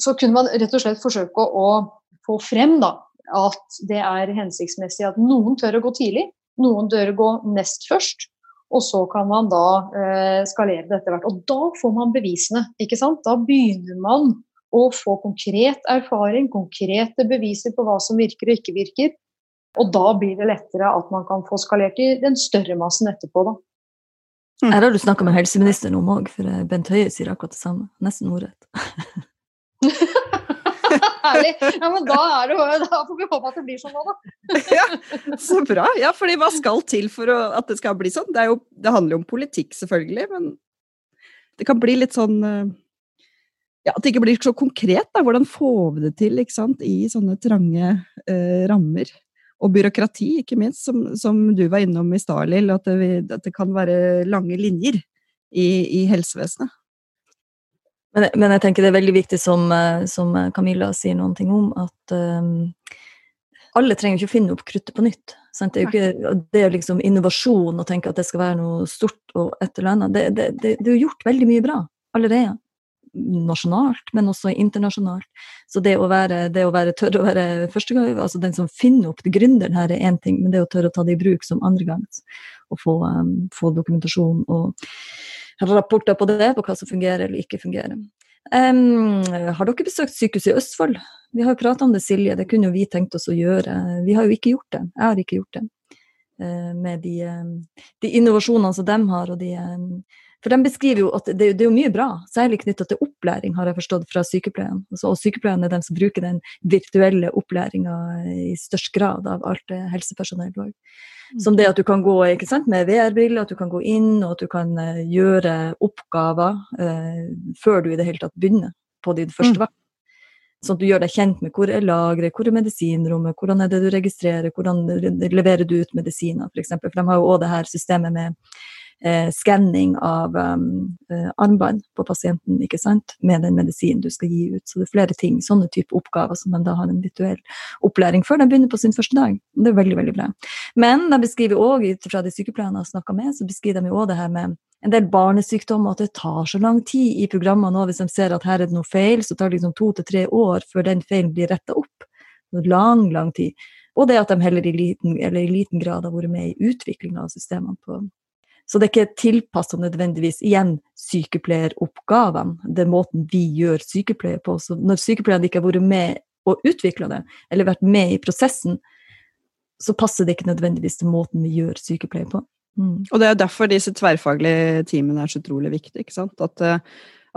så kunne man rett og slett forsøke å, å få frem da, at det er hensiktsmessig at noen tør å gå tidlig, noen tør å gå nest først. Og så kan man da eh, skalere det etter hvert. Og da får man bevisene. ikke sant? Da begynner man å få konkret erfaring, konkrete beviser på hva som virker og ikke virker. Og da blir det lettere at man kan få skalert i den større massen etterpå. da. Mm. Her har du snakka med helseministeren om òg, for eh, Bent Høie sier akkurat det samme. Nesten ordrett. Herlig. Ja, men da, er det, da får vi håpe at det blir sånn nå, da. ja, så bra. Ja, fordi hva skal til for å, at det skal bli sånn? Det, jo, det, handler jo om politikk, selvfølgelig, men det kan bli litt sånn eh, ja, At det ikke blir så konkret. da, Hvordan får vi det til ikke sant, i sånne trange eh, rammer? Og byråkrati, ikke minst, som, som du var innom i stad, Lill, at, at, det kan være lange linjer i, i helsevesenet. Men, men, jeg tenker det er veldig viktig, som, eh, som Camilla sier noen ting om, at um, alle trenger ikke å finne opp kruttet på nytt. Sant? Det er jo ikke det er liksom innovasjon å tenke at det skal være noe stort og et eller annet. Det, det, det, det er jo gjort veldig mye bra allerede nasjonalt, men også internasjonalt. Så det å være, det å være tørre å være første gang, altså den som finner opp gründeren her, er én ting, men det å tørre å ta det i bruk som andre gang, og få, um, få, dokumentasjon og rapporter på det, på hva som fungerer eller ikke fungerer. Um, har dere besøkt sykehuset i Østfold? Vi har jo prata om det, Silje, det kunne jo vi tenkt oss å gjøre. Vi har jo ikke gjort det. Jeg har ikke gjort det. Uh, med de, um, de innovasjonene som de har, og de um, for de beskriver jo at det, det er jo mye bra, særlig knytta til opplæring, har jeg forstått fra sykepleien. Altså, og sykepleien er de som bruker den virtuelle opplæringa i størst grad av alt helsepersonell òg. Mm. Som det at du kan gå sant, med VR-briller, at du kan gå inn og at du kan uh, gjøre oppgaver eh, før du i det hele tatt begynner på din første mm. vakt. Sånn at du gjør deg kjent med hvor er lageret, hvor er medisinrommet, hvordan er det du registrerer, hvordan leverer du ut medisiner, f.eks. For, for de har jo òg det her systemet med eh, skanning av um, eh, armbånd på pasienten ikke sant? med den medisinen du skal gi ut. Så det er flere ting, sånne type oppgaver som man da har en virtuell opplæring før de begynner på sin første dag. Det er veldig veldig bra. Men de beskriver òg, ut fra de sykepleierne har snakka med, så beskriver de jo òg det her med en del barnesykdommer, at det tar så lang tid i programmene nå. Hvis de ser at her er det noe feil, så tar det liksom to til tre år før den feilen blir retta opp. Lang, lang tid. Og det at de heller i liten, i liten grad har vært med i utviklinga av systemene på, så det er ikke tilpassa nødvendigvis igjen sykepleieroppgavene, det måten vi gjør sykepleie på. Så når sykepleierne ikke har vært med og utvikla det, eller vært med i prosessen, så passer det ikke nødvendigvis til måten vi gjør sykepleie på. Mm. Og det er derfor disse tverrfaglige teamene er så utrolig viktige. ikke sant? At uh,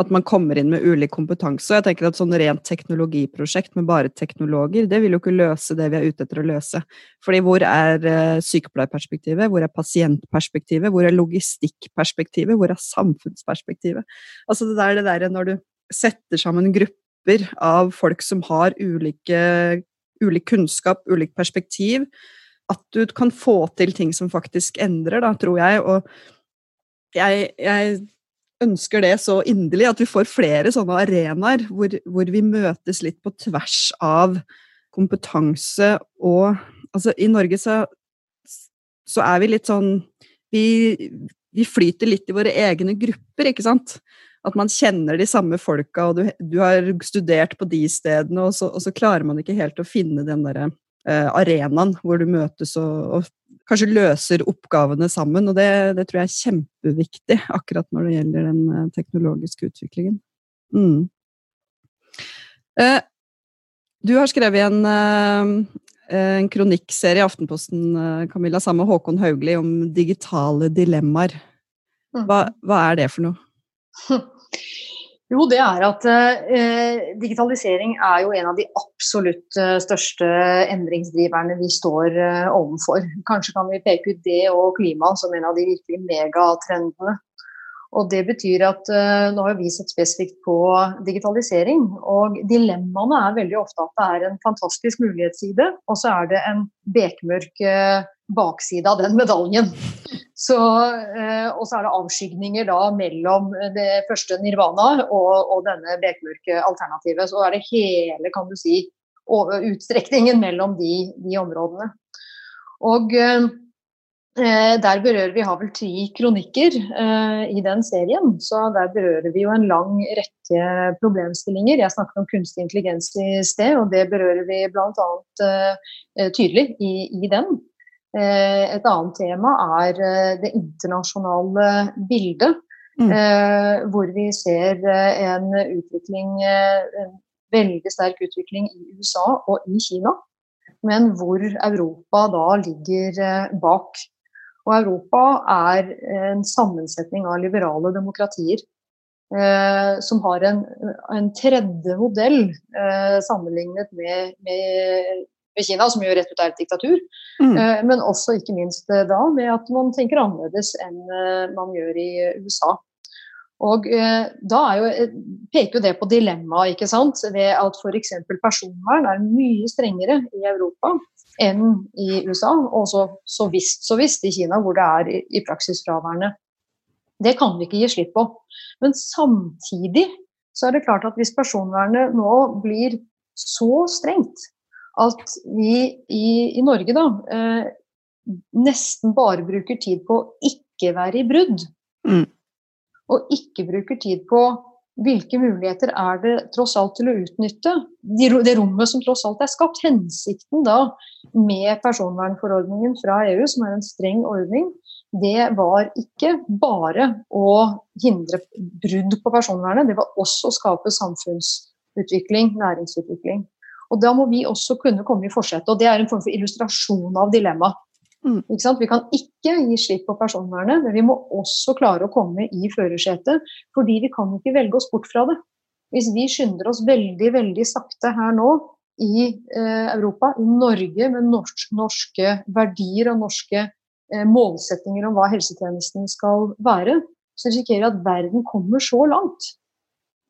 at man kommer inn med ulik kompetanse. Jeg tenker at sånn rent teknologiprosjekt med bare teknologer, det vil jo ikke løse det vi er ute etter å løse. Fordi hvor er eh, sykepleierperspektivet, hvor er pasientperspektivet, hvor er logistikkperspektivet, hvor er samfunnsperspektivet? Altså det der, det der når du setter sammen grupper av folk som har ulike, ulik kunnskap, ulikt perspektiv, at du kan få til ting som faktisk endrer, da, tror jeg. Og jeg, jeg ønsker det så inderlig, at vi får flere sånne arenaer hvor, hvor, vi møtes litt på tvers av kompetanse og Altså, i Norge så, så er vi litt sånn vi, vi, flyter litt i våre egne grupper, ikke sant? At man kjenner de samme folka, og du, du har studert på de stedene, og så, og så, klarer man ikke helt å finne den derre uh, arenaen hvor du møtes og, og kanskje løser oppgavene sammen. Og det, det, tror jeg er kjempeviktig akkurat når det gjelder den eh, teknologiske utviklingen. Mm. Eh, du har skrevet en, eh, en kronikkserie i Aftenposten Camilla, sammen med Håkon Haugli om digitale dilemmaer. Mm. Hva, hva er det for noe? Jo, det er at eh, digitalisering er jo en av de absolutt eh, største endringsdriverne vi står eh, overfor. Kanskje kan vi peke ut det og klima som en av de virkelig megatrendene. Og det betyr at eh, Nå har vi sett spesifikt på digitalisering. og Dilemmaene er veldig ofte at det er en fantastisk mulighetsside, og så er det en bekmørk uh, bakside av den medaljen. Så, uh, og så er det avskygninger da mellom det første nirvana og, og denne bekmørke alternativet. Så er det hele, kan du si, utstrekningen mellom de, de områdene. Og Eh, der berører vi har vel ti kronikker eh, i den serien, så der berører vi jo en lang rekke problemstillinger. Jeg snakket om kunstig intelligens i sted, og det berører vi bl.a. Eh, tydelig i, i, den. Eh, et annet tema er eh, det internasjonale bildet, mm. Eh, hvor vi ser en utvikling, en veldig sterk utvikling i USA og i Kina men hvor Europa da ligger bak. Og Europa er en sammensetning av liberale demokratier eh, som har en, en tredje modell eh, sammenlignet med, med, med, Kina, som jo rett ut er et diktatur. Mm. Eh, men også ikke minst eh, da med at man tenker annerledes enn eh, man gjør i USA. Og da jo, peker jo det på dilemmaet, ikke sant. Ved at f.eks. personvern er mye strengere i Europa enn i USA, og så, så visst så visst i Kina, hvor det er i, i praksis fraværende. Det kan vi ikke gi slipp på. Men samtidig så er det klart at hvis personvernet nå blir så strengt at vi i, i Norge da eh, nesten bare bruker tid på å ikke være i brudd, mm. og ikke bruker tid på hvilke muligheter er det tross alt til å utnytte det rommet som tross alt er skapt? Hensikten da med personvernforordningen fra EU, som er en streng ordning, det var ikke bare å hindre brudd på personvernet, det var også å skape samfunnsutvikling, næringsutvikling. Og Da må vi også kunne komme i forsetet. og Det er en form for illustrasjon av dilemmaet. Mm. Vi kan ikke gi slipp på personvernet, men vi må også klare å komme i førersetet. Fordi vi kan ikke velge oss bort fra det. Hvis vi skynder oss veldig, veldig sakte her nå i eh, Europa, i Norge, med norsk, norske verdier og norske eh, målsettinger om hva helsetjenesten skal være, så risikerer vi at verden kommer så langt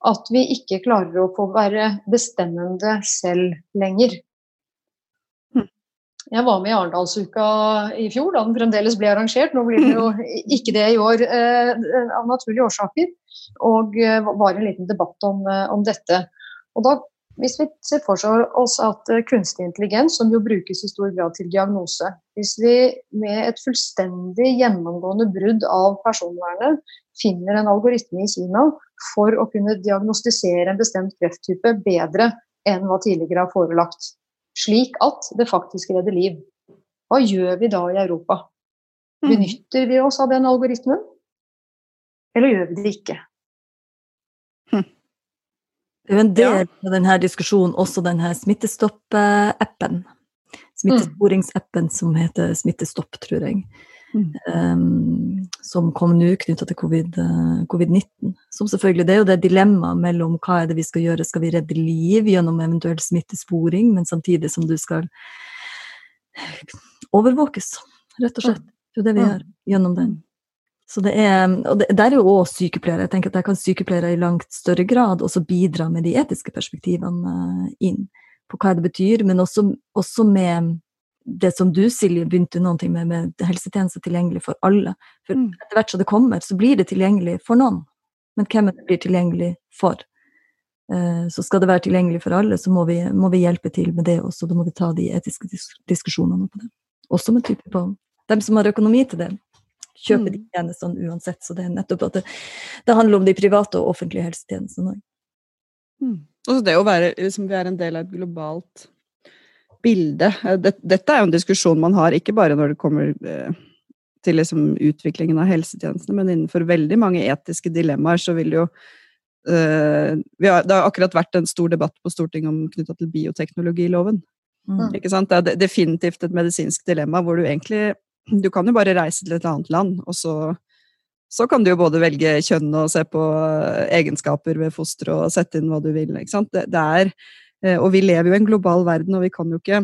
at vi ikke klarer å få være bestemmende selv lenger. Jeg var med i Arendalsuka i fjor, da den fremdeles ble arrangert. Nå blir det jo ikke det i år eh, av naturlige årsaker. Og eh, var en liten debatt om, eh, om, dette. Og da, hvis vi ser for oss at eh, kunstig intelligens, som jo brukes i stor grad til diagnose Hvis vi med et fullstendig gjennomgående brudd av personvernet finner en algoritme i Kina for å kunne diagnostisere en bestemt krefttype bedre enn hva tidligere har forelagt slik at det faktisk redder liv. Hva gjør vi da i Europa? Mm. Benytter vi oss av den algoritmen, eller gjør vi det ikke? Det er jo en del av denne diskusjonen også denne Smittestopp-appen. Smittesporingsappen som heter Smittestopp, tror jeg. Mm. Um, som kom nå knytta til covid-19. COVID som selvfølgelig, Det er jo det dilemmaet mellom hva er det vi skal gjøre. Skal vi redde liv gjennom eventuell smittesporing, men samtidig som du skal overvåkes, rett og slett. Det er jo det vi gjør gjennom den. Så det er, og det, Der er jo òg sykepleiere. Jeg tenker at Der kan sykepleiere i langt større grad også bidra med de etiske perspektivene eh, inn på hva det betyr, men også, også med det som du, Silje, begynte noen ting med, med helsetjenester tilgjengelig for alle. For mm. etter hvert som det kommer, så blir det tilgjengelig for noen. Men hvem det blir tilgjengelig for? Eh, så skal det være tilgjengelig for alle, så må vi, må vi hjelpe til med det også. Da må vi ta de etiske diskusjonene på det. Også med type på dem som har økonomi til det. Kjøper mm. de tjenestene uansett. Så det er nettopp at det, det handler om de private og offentlige helsetjenestene òg. Mm. Og det å være liksom, Vi er en del av et globalt bilde. Eh, dette er jo en diskusjon man har, ikke bare når det kommer eh, til liksom utviklingen av helsetjenestene, men innenfor veldig mange etiske dilemmaer så vil jo uh, har, Det har akkurat vært en stor debatt på Stortinget om knytta til bioteknologiloven. Mm. Det er definitivt et medisinsk dilemma hvor du egentlig Du kan jo bare reise til et annet land, og så, så kan du jo både velge kjønn og se på eh, egenskaper ved fosteret og sette inn hva du vil. Ikke sant? Det, det er, eh, og vi lever jo i en global verden, og vi kan jo ikke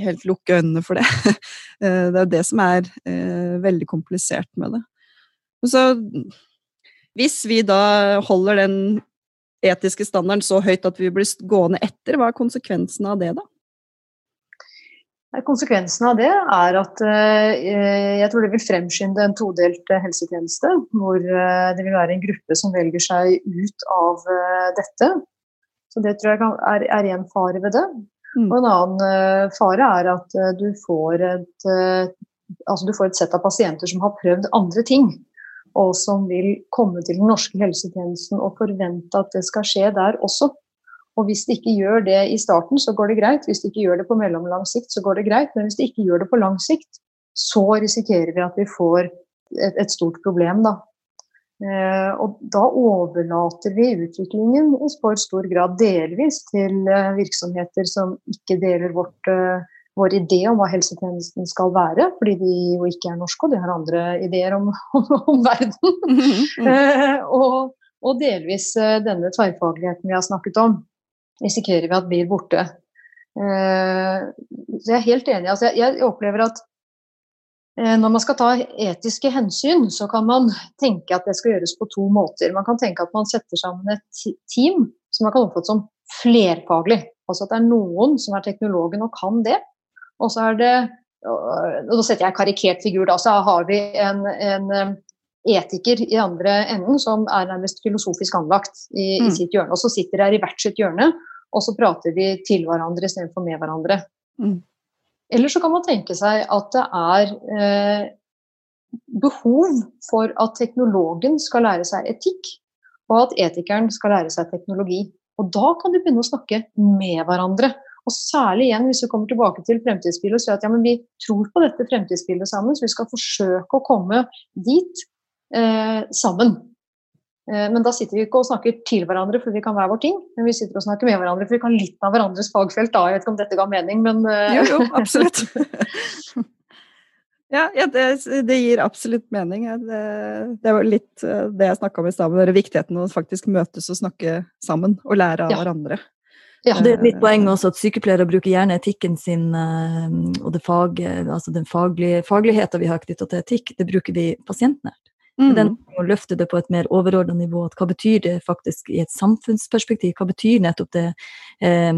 helt lukke øynene for det. Eh, Det er det som er veldig komplisert med det. Så hvis vi da holder den etiske standarden så høyt at vi blir gående etter, hva er konsekvensen av det, da? Konsekvensen av det er at eh, jeg tror det vil fremskynde en todelt eh, helsetjeneste, hvor eh, det vil være en gruppe som velger seg ut av dette. Så det tror jeg er, én en fare ved det. Mm. Og en annen fare er at du får et altså du får et sett av pasienter som har prøvd andre ting, og som vil komme til den norske helsetjenesten og forvente at det skal skje der også. Og hvis de ikke gjør det i starten, så går det greit. Hvis de ikke gjør det på mellomlang sikt, så går det greit. Men hvis de ikke gjør det på lang sikt, så risikerer vi at vi får et, et stort problem, da. Eh, og da overlater vi utviklingen i for stor grad delvis til eh, virksomheter som ikke deler vårt, eh, vår idé om hva helsetjenesten skal være, fordi de jo ikke er norske og de har andre ideer om, om, om verden. Eh, og, og delvis eh, denne tverrfagligheten vi har snakket om, risikerer vi at blir borte. Eh, så jeg er helt enig. Altså, jeg, opplever at eh, når man skal ta etiske hensyn, så kan man tenke at det skal gjøres på to måter. Man kan tenke at man setter sammen et team som man kan oppfatte som flerfaglig. Altså at det er noen som er teknologen og kan det. Og så er det og Nå setter jeg en karikert figur, da. Så har vi en, en eh, etiker i andre enden som er nærmest filosofisk anlagt i, Mm. i sitt hjørne. Og så sitter der i hvert sitt hjørne, og så prater de til hverandre istedenfor med hverandre. Mm. Eller så kan man tenke seg at det er eh, behov for at teknologen skal lære seg etikk, og at etikeren skal lære seg teknologi. Og da kan de begynne å snakke med hverandre. Og særlig igjen hvis vi kommer tilbake til fremtidsbildet og sier at ja, men vi tror på dette fremtidsbildet sammen, så vi skal forsøke å komme dit eh, sammen. Eh, men da sitter vi ikke og snakker til hverandre for vi kan hver vår ting, men vi sitter og snakker med hverandre for vi kan litt av hverandres fagfelt. da, Jeg vet ikke om dette ga mening, men eh, Jo, jo, absolutt. Ja, ja det, det gir absolutt mening. Det, det var litt eh, det jeg snakka om i stad, viktigheten av å faktisk møtes og snakke sammen og lære av Ja. hverandre. ja. Det er et mitt poeng også at sykepleiere bruker gjerne etikken sin og det fag, altså den faglige, fagligheten vi har knytta til etikk, det bruker vi pasientnært. Men den å løfte det på et mer overordnet nivå. At hva betyr det faktisk i et samfunnsperspektiv? Hva betyr nettopp det eh,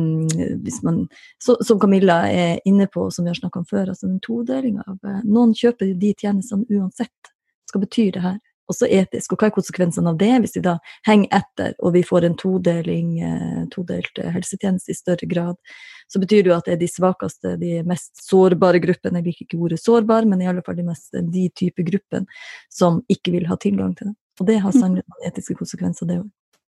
man, så, Som Camilla er inne på, som vi har snakka om før, altså den todelinga av eh, Noen kjøper de tjenestene uansett. Hva betyr det her? Også etisk. Og hva er konsekvensene av det, hvis de da henger etter og vi får en todeling, eh, todelt eh, helsetjeneste i større grad? Så betyr det jo at det er de svakeste, de mest sårbare gruppene, jeg liker ikke ordet sårbar, men i alle fall de, mest, de type gruppene som ikke vil ha tilgang til det. Og det har sannelig noen etiske konsekvenser, det òg.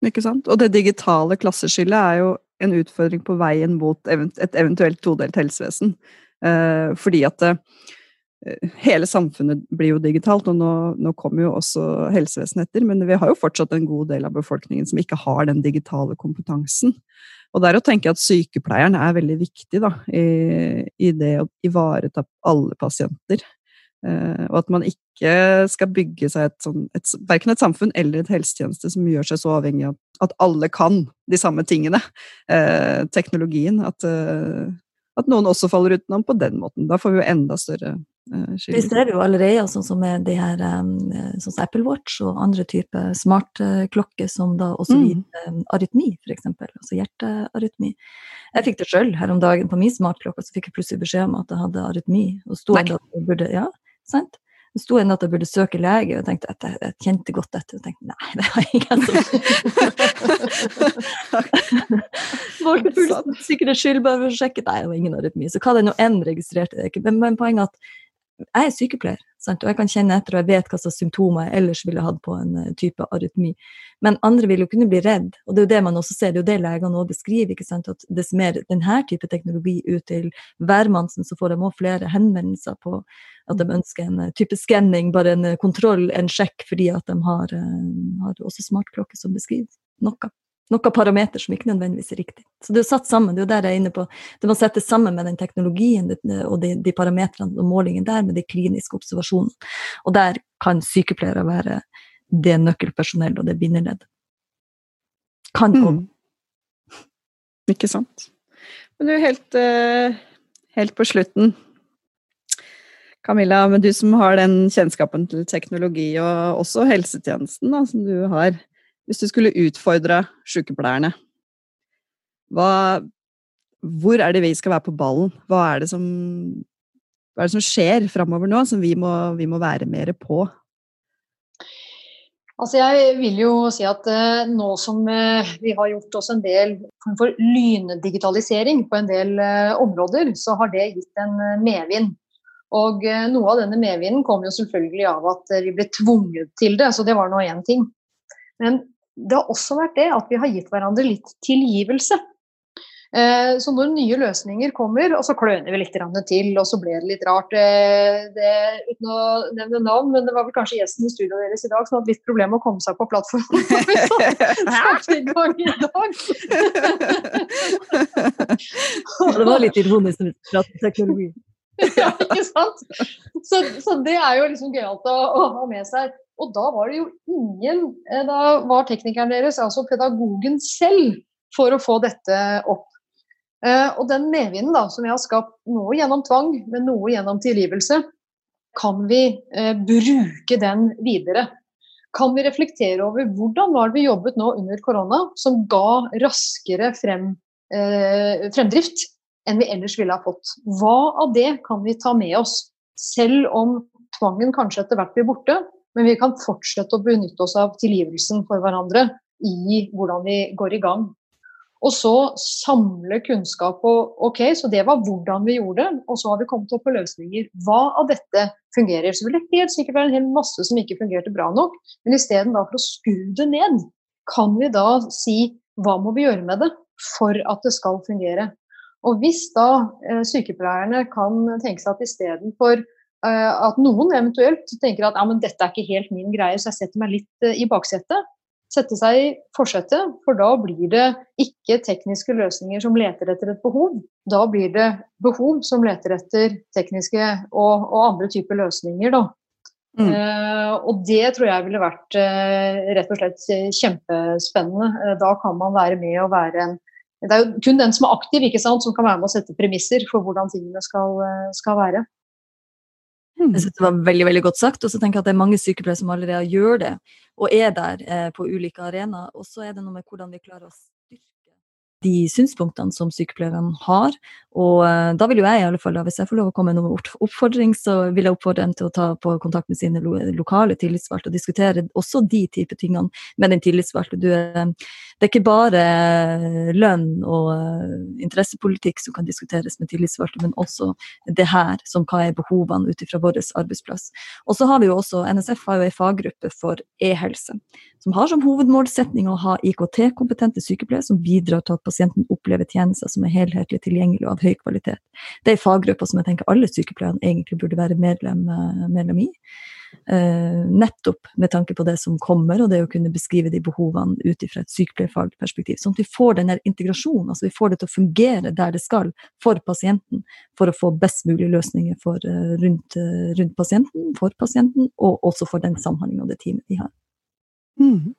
Ikke sant? Og det digitale klasseskillet er jo en utfordring på veien mot et eventuelt todelt helsevesen. Eh, fordi at hele samfunnet blir jo digitalt, og nå, nå kommer jo også helsevesenet etter. Men vi har jo fortsatt en god del av befolkningen som ikke har den digitale kompetansen. Og der å tenke at sykepleieren er veldig viktig da, i, i det å ivareta alle pasienter. Eh, og at man ikke skal bygge seg et, sånn, verken et samfunn eller et helsetjeneste som gjør seg så avhengig av at alle kan de samme tingene. Eh, teknologien. At, eh, at noen også faller utenom på den måten. Da får vi jo enda større Vi ser jo allerede, sånn som med de her, um, sånn som Apple Watch og andre typer smartklokker som da også Mm. viser um, arytmi, f.eks. Altså hjertearytmi. Jeg fikk det sjøl her om dagen på min smartklokke, så fikk jeg plutselig beskjed om at jeg hadde arytmi. Og sto enda at jeg burde, ja, sant? Det sto ennå at jeg burde søke lege, og jeg tenkte at jeg, jeg kjente godt etter. Og tenkte nei, det har ingen som Målte pulsen for sikkerhets skyld, bare for å sjekke. Nei, det var ingen arytmi. Så hva det nå enn registrerte jeg ikke. Men, men poenget at jeg er sykepleier, sant? og jeg kan kjenne etter, og jeg vet hva slags symptomer jeg ellers ville hatt på en eh, type arytmi. Men andre vil jo kunne bli redd, og det er jo det man også ser, det er jo det legene også beskriver, ikke sant? at dess mer denne type teknologi ut til hvermannsen, så får de også flere henvendelser på at de ønsker en eh, type skanning, bare en eh, kontroll, en sjekk, fordi at de har, har også smartklokke som beskriver noe. Noe parameter som ikke nødvendigvis er riktig. Så det er satt sammen, det er jo der jeg er inne på. Det må settes sammen med den teknologien og de, de parametrene og målingen der, med de kliniske observasjonene. Og der kan sykepleiere være det nøkkelpersonell og det bindeleddet. Kan mm. Ikke sant. Men du, helt, eh, helt på slutten Camilla, men du som har den kjennskapen til teknologi og også helsetjenesten da, som du har. Hvis du skulle utfordra sykepleierne, hva, hvor er det vi skal være på ballen? Hva er det som, er det som skjer framover nå, som vi må, vi må være mer på? Altså jeg vil jo si at uh, nå som uh, vi har gjort oss en del for lyndigitalisering på en del uh, områder, så har det gitt en medvind. Og noe av denne medvinden kom jo selvfølgelig av at vi ble tvunget til det, så det var nå én ting. Men det har også vært det at vi har gitt hverandre litt tilgivelse. Eh, så når nye løsninger kommer, og så kløner vi litt til, og så ble det litt rart det, det, Uten å nevne navn, men det var vel kanskje gjesten i studioet deres i dag som hadde litt problemer med å komme seg på plattformen. i gang i dag. det var litt ironisk med teknologi. ja, ikke sant? Så, så, det er jo liksom gøyalt å, å ha med seg. Og da var det jo ingen eh, Da var teknikeren deres, altså pedagogen selv, for å få dette opp. Eh, og den medvinden da, som vi har skapt, noe gjennom tvang, men noe gjennom tilgivelse, kan vi eh, bruke den videre? Kan vi reflektere over hvordan var det vi jobbet nå under korona, som ga raskere frem, eh, fremdrift enn vi ellers ville ha fått? Hva av det kan vi ta med oss? Selv om tvangen kanskje etter hvert blir borte, men vi kan fortsette å benytte oss av tilgivelsen for hverandre i hvordan vi går i gang. Og så samle kunnskap på ok, så det var hvordan vi gjorde det, og så har vi kommet opp på løsninger. Hva av dette fungerer? Så vil det helt sikkert være en hel masse som ikke fungerte bra nok, men istedenfor å skru det ned, kan vi da si hva må vi gjøre med det for at det skal fungere? Og hvis da eh, sykepleierne kan tenke seg at istedenfor at noen eventuelt tenker at ja, men dette er ikke helt min greie, så jeg setter meg litt eh, i baksetet. Sette seg i forsetet, for da blir det ikke tekniske løsninger som leter etter et behov. Da blir det behov som leter etter tekniske og, og andre typer løsninger. Da. Mm. Uh, og det tror jeg ville vært uh, rett og slett kjempespennende. Uh, da kan man være med og være en Det er jo kun den som er aktiv, ikke sant, som kan være med å sette premisser for hvordan tingene skal, skal være. Jeg synes det var veldig veldig godt sagt. Og så tenker jeg at det er mange sykepleiere som allerede gjør det, og er der eh, på ulike arenaer. Og så er det noe med hvordan vi klarer å de synspunktene som sykepleierne har. Og uh, da vil jo jeg i alle fall, hvis jeg får lov å komme med noen oppfordring, så vil jeg oppfordre dem til å ta på kontakt med sine lokale tillitsvalgte og diskutere også de type tingene med den tillitsvalgte. Du, uh, det er ikke bare lønn og interessepolitikk som kan diskuteres med tillitsvalgte, men også det her, som hva er behovene ut ifra vår arbeidsplass. Og så har vi jo også, NSF har jo en faggruppe for e-helse, som har som hovedmålsetning å ha IKT-kompetente sykepleiere som bidrar til at pasienten opplever tjenester som er helhetlig tilgjengelige og av høy kvalitet. Det er faggrupper som jeg tenker alle sykepleiere egentlig burde være medlem, eh, medlem i. Uh, nettopp med tanke på det som kommer, og det å kunne beskrive de behovene ut fra et sykepleierfaglig perspektiv. Sånn at vi får den integrasjonen, altså vi får det til å fungere der det skal for pasienten, for å få best mulig løsninger for, uh, rundt, uh, rundt, pasienten, for pasienten, og også for den samhandlingen og det teamet de har. Mm.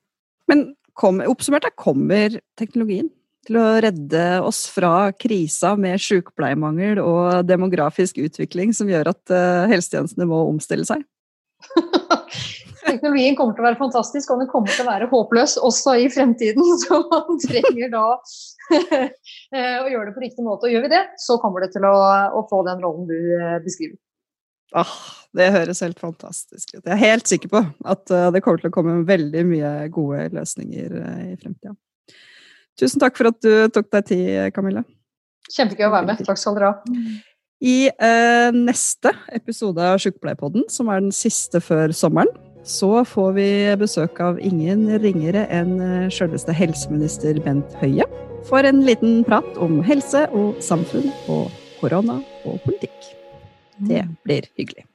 Men kom, oppsummert, kommer teknologien til å redde oss fra krisa med sykepleiermangel og demografisk utvikling som gjør at uh, helsetjenestene må omstille seg? Teknologien kommer til å være fantastisk, og den kommer til å være håpløs også i fremtiden. Så man trenger da eh, å gjøre det på riktig måte. Og gjør vi det, så kommer det til å, å få den rollen du eh, beskriver. Ah, det høres helt fantastisk ut. Jeg er helt sikker på at det kommer til å komme veldig mye gode løsninger i fremtida. Tusen takk for at du tok deg tid, Camilla. Kjempegøy å være med. Takk skal dere ha. I eh, neste episode av Sjukepleierpodden, som er den siste før sommeren, så får vi besøk av ingen ringere enn sjølveste helseminister Bent Høie for en liten prat om helse og samfunn og korona og politikk. Det blir hyggelig.